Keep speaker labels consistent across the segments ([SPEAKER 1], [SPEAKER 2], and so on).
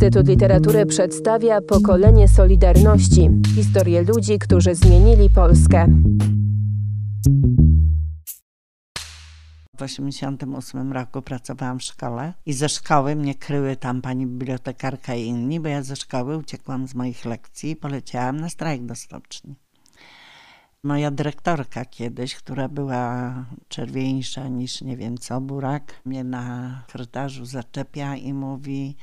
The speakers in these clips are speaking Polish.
[SPEAKER 1] Instytut Literatury przedstawia pokolenie Solidarności historię ludzi, którzy zmienili Polskę.
[SPEAKER 2] W 1988 roku pracowałam w szkole i ze szkoły mnie kryły tam pani bibliotekarka i inni, bo ja ze szkoły uciekłam z moich lekcji i poleciałam na strajk do stoczni. Moja dyrektorka kiedyś, która była czerwieńsza niż nie wiem co, burak, mnie na korytarzu zaczepia i mówi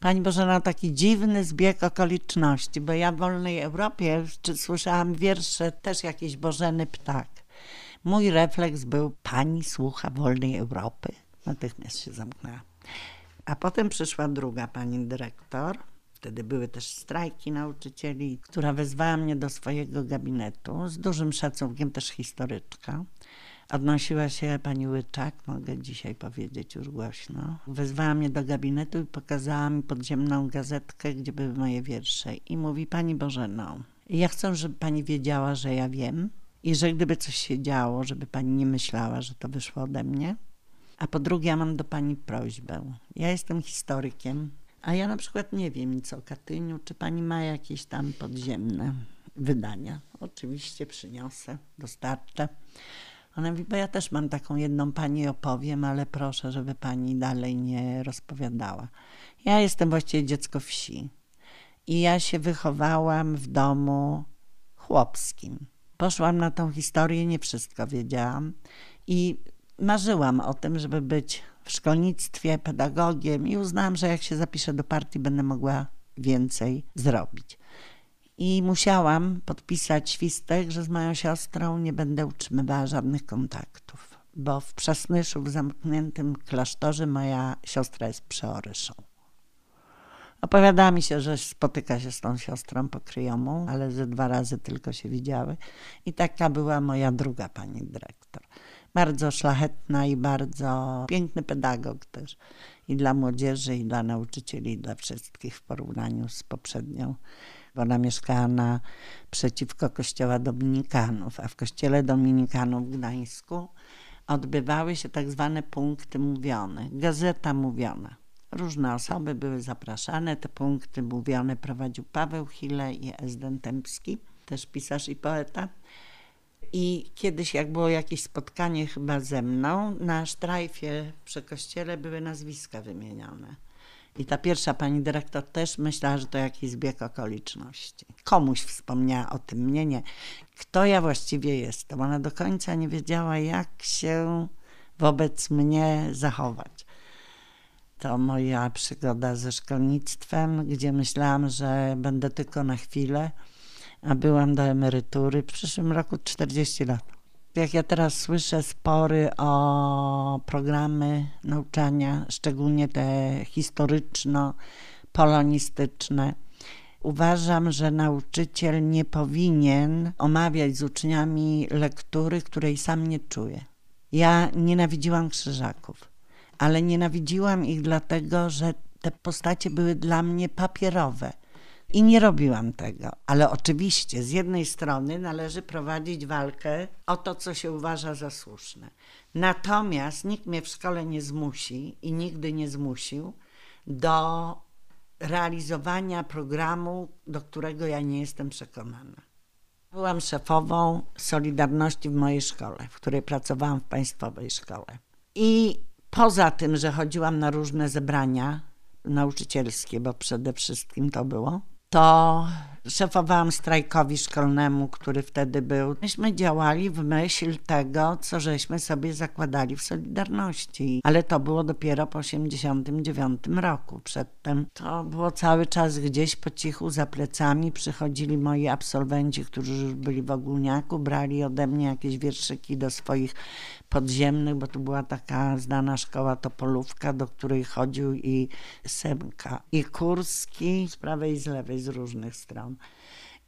[SPEAKER 2] Pani Bożena, taki dziwny zbieg okoliczności, bo ja w Wolnej Europie czy słyszałam wiersze też jakiś Bożeny Ptak. Mój refleks był, pani słucha Wolnej Europy. Natychmiast się zamknęła. A potem przyszła druga pani dyrektor, wtedy były też strajki nauczycieli, która wezwała mnie do swojego gabinetu, z dużym szacunkiem też historyczka. Odnosiła się pani Łyczak, mogę dzisiaj powiedzieć już głośno. Wezwała mnie do gabinetu i pokazała mi podziemną gazetkę, gdzie były moje wiersze. I mówi, pani Bożeno, ja chcę, żeby pani wiedziała, że ja wiem i że gdyby coś się działo, żeby pani nie myślała, że to wyszło ode mnie. A po drugie, ja mam do pani prośbę. Ja jestem historykiem, a ja na przykład nie wiem nic o Katyniu. Czy pani ma jakieś tam podziemne wydania? Oczywiście przyniosę, dostarczę. Ona mówi, bo ja też mam taką jedną pani opowiem, ale proszę, żeby pani dalej nie rozpowiadała. Ja jestem właściwie dziecko wsi i ja się wychowałam w domu chłopskim. Poszłam na tą historię, nie wszystko wiedziałam i marzyłam o tym, żeby być w szkolnictwie pedagogiem i uznałam, że jak się zapiszę do partii, będę mogła więcej zrobić. I musiałam podpisać świstek, że z moją siostrą nie będę utrzymywała żadnych kontaktów, bo w Przasnyszu, w zamkniętym klasztorze, moja siostra jest przeoryszą. Opowiadała mi się, że spotyka się z tą siostrą pokryjomą, ale ze dwa razy tylko się widziały. I taka była moja druga pani dyrektor. Bardzo szlachetna i bardzo piękny pedagog też. I dla młodzieży, i dla nauczycieli, i dla wszystkich w porównaniu z poprzednią. Bo ona mieszkała na, przeciwko kościoła dominikanów, a w kościele dominikanów w Gdańsku odbywały się tak zwane punkty mówione, gazeta mówiona Różne osoby były zapraszane. Te punkty mówione prowadził Paweł Chile i Ezden Tempski, też pisarz i poeta. I kiedyś, jak było jakieś spotkanie chyba ze mną, na sztrajfie przy kościele były nazwiska wymienione. I ta pierwsza pani dyrektor też myślała, że to jakiś zbieg okoliczności. Komuś wspomniała o tym, mnie nie. Kto ja właściwie jestem? Ona do końca nie wiedziała, jak się wobec mnie zachować to moja przygoda ze szkolnictwem, gdzie myślałam, że będę tylko na chwilę, a byłam do emerytury. W przyszłym roku 40 lat. Jak ja teraz słyszę spory o programy nauczania, szczególnie te historyczno-polonistyczne, uważam, że nauczyciel nie powinien omawiać z uczniami lektury, której sam nie czuje. Ja nienawidziłam krzyżaków ale nienawidziłam ich dlatego, że te postacie były dla mnie papierowe. I nie robiłam tego. Ale oczywiście z jednej strony należy prowadzić walkę o to, co się uważa za słuszne. Natomiast nikt mnie w szkole nie zmusi i nigdy nie zmusił do realizowania programu, do którego ja nie jestem przekonana. Byłam szefową Solidarności w mojej szkole, w której pracowałam w państwowej szkole. I Poza tym, że chodziłam na różne zebrania nauczycielskie, bo przede wszystkim to było, to szefowałam strajkowi szkolnemu, który wtedy był. Myśmy działali w myśl tego, co żeśmy sobie zakładali w Solidarności. Ale to było dopiero po 89 roku. Przedtem to było cały czas gdzieś po cichu za plecami. Przychodzili moi absolwenci, którzy już byli w ogólniaku, brali ode mnie jakieś wierszyki do swoich podziemnych, bo to była taka znana szkoła Topolówka, do której chodził i Semka, i Kurski z prawej i z lewej, z różnych stron.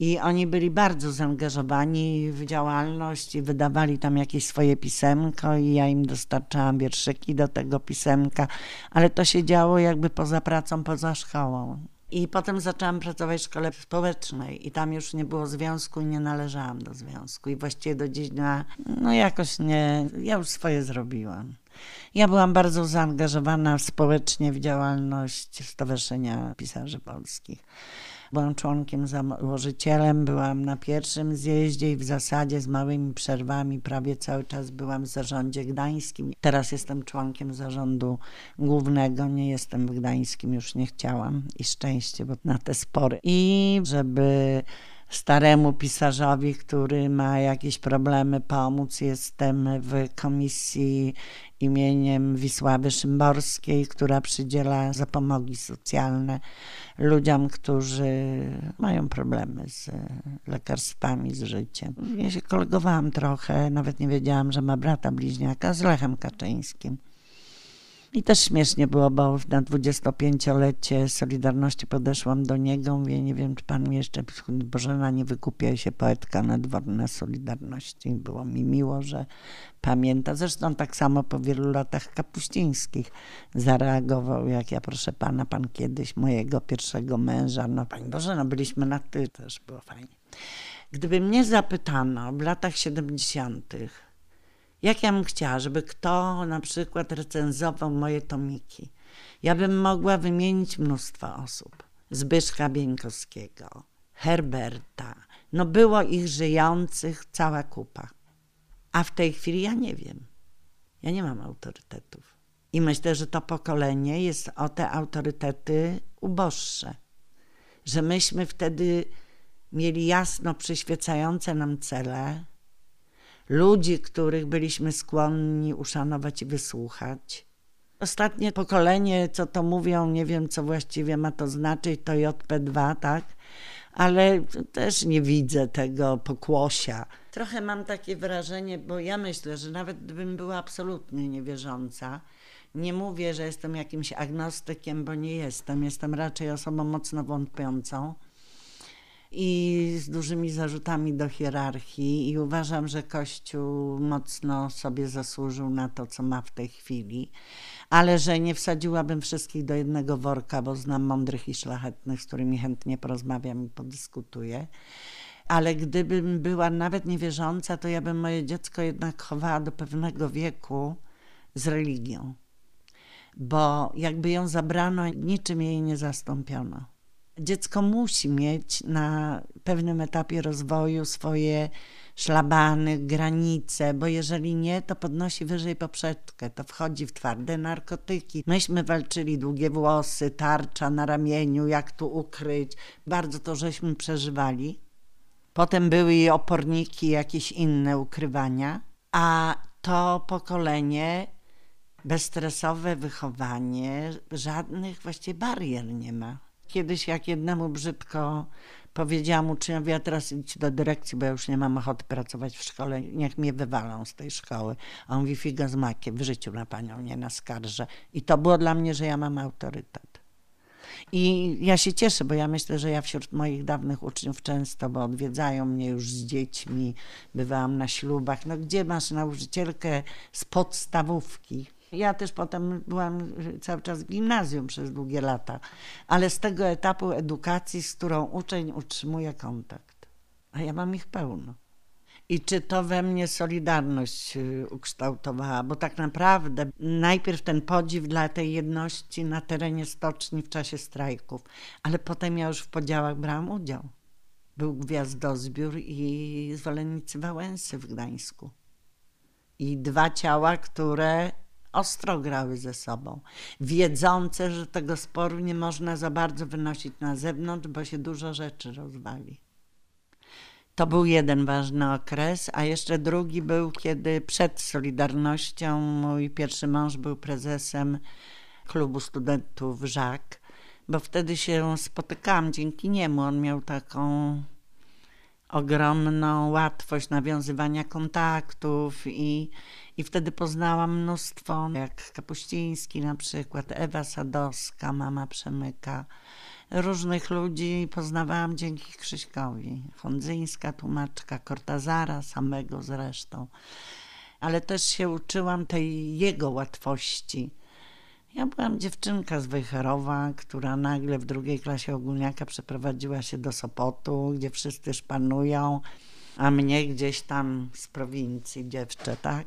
[SPEAKER 2] I oni byli bardzo zaangażowani w działalność i wydawali tam jakieś swoje pisemko i ja im dostarczałam wierszyki do tego pisemka, ale to się działo jakby poza pracą, poza szkołą. I potem zaczęłam pracować w szkole społecznej i tam już nie było związku i nie należałam do związku. I właściwie do dziś dnia, no jakoś nie, ja już swoje zrobiłam. Ja byłam bardzo zaangażowana społecznie w działalność Stowarzyszenia Pisarzy Polskich. Byłam członkiem, założycielem, byłam na pierwszym zjeździe i w zasadzie z małymi przerwami prawie cały czas byłam w zarządzie gdańskim. Teraz jestem członkiem zarządu głównego, nie jestem w gdańskim, już nie chciałam i szczęście, bo na te spory. I żeby staremu pisarzowi, który ma jakieś problemy, pomóc. Jestem w komisji imieniem Wisławy Szymborskiej, która przydziela zapomogi socjalne ludziom, którzy mają problemy z lekarstwami, z życiem. Ja się kolegowałam trochę, nawet nie wiedziałam, że ma brata bliźniaka z Lechem Kaczyńskim. I też śmiesznie było, bo na 25-lecie Solidarności podeszłam do niego. Mówię, nie wiem, czy pan jeszcze, Bożena, nie wykupia się poetka nadworna Solidarności. Było mi miło, że pamięta. Zresztą tak samo po wielu latach Kapuścińskich zareagował, jak ja, proszę pana, pan kiedyś mojego pierwszego męża. No, pani Bożena, byliśmy na ty, też było fajnie. Gdyby mnie zapytano w latach 70., jak ja bym chciała, żeby kto na przykład recenzował moje tomiki? Ja bym mogła wymienić mnóstwo osób. Zbyszka Bieńkowskiego, Herberta. No było ich żyjących cała kupa. A w tej chwili ja nie wiem. Ja nie mam autorytetów. I myślę, że to pokolenie jest o te autorytety uboższe. Że myśmy wtedy mieli jasno przyświecające nam cele, ludzi, których byliśmy skłonni uszanować i wysłuchać. Ostatnie pokolenie, co to mówią, nie wiem, co właściwie ma to znaczyć, to JP2, tak? Ale też nie widzę tego pokłosia. Trochę mam takie wrażenie, bo ja myślę, że nawet gdybym była absolutnie niewierząca, nie mówię, że jestem jakimś agnostykiem, bo nie jestem. Jestem raczej osobą mocno wątpiącą i z dużymi zarzutami do hierarchii i uważam, że Kościół mocno sobie zasłużył na to, co ma w tej chwili, ale że nie wsadziłabym wszystkich do jednego worka, bo znam mądrych i szlachetnych, z którymi chętnie porozmawiam i podyskutuję. Ale gdybym była nawet niewierząca, to ja bym moje dziecko jednak chowała do pewnego wieku z religią. Bo jakby ją zabrano, niczym jej nie zastąpiono dziecko musi mieć na pewnym etapie rozwoju swoje szlabany, granice, bo jeżeli nie, to podnosi wyżej poprzeczkę, to wchodzi w twarde narkotyki. Myśmy walczyli długie włosy, tarcza na ramieniu, jak tu ukryć. Bardzo to żeśmy przeżywali. Potem były i oporniki, jakieś inne ukrywania, a to pokolenie bezstresowe wychowanie, żadnych właściwie barier nie ma. Kiedyś jak jednemu brzydko powiedziałam uczniowi, ja teraz idź do dyrekcji, bo ja już nie mam ochoty pracować w szkole, niech mnie wywalą z tej szkoły. A on mówi, figa z makiem, w życiu na panią nie naskarżę. I to było dla mnie, że ja mam autorytet. I ja się cieszę, bo ja myślę, że ja wśród moich dawnych uczniów często, bo odwiedzają mnie już z dziećmi, bywałam na ślubach. No gdzie masz nauczycielkę z podstawówki? Ja też potem byłam cały czas w gimnazjum przez długie lata, ale z tego etapu edukacji, z którą uczeń utrzymuje kontakt. A ja mam ich pełno. I czy to we mnie Solidarność y, ukształtowała? Bo tak naprawdę najpierw ten podziw dla tej jedności na terenie stoczni w czasie strajków, ale potem ja już w podziałach brałam udział. Był gwiazdozbiór i zwolennicy Wałęsy w Gdańsku. I dwa ciała, które ostro grały ze sobą, wiedzące, że tego sporu nie można za bardzo wynosić na zewnątrz, bo się dużo rzeczy rozwali. To był jeden ważny okres, a jeszcze drugi był, kiedy przed Solidarnością mój pierwszy mąż był prezesem klubu studentów Żak, bo wtedy się spotykałam dzięki niemu. On miał taką ogromną łatwość nawiązywania kontaktów i, i wtedy poznałam mnóstwo, jak Kapuściński na przykład, Ewa Sadowska, mama Przemyka, różnych ludzi poznawałam dzięki Krzyśkowi. Fondzyńska tłumaczka, Kortazara samego zresztą. Ale też się uczyłam tej jego łatwości. Ja byłam dziewczynka z Wejherowa, która nagle w drugiej klasie ogólniaka przeprowadziła się do Sopotu, gdzie wszyscy szpanują, a mnie gdzieś tam z prowincji dziewczę, tak?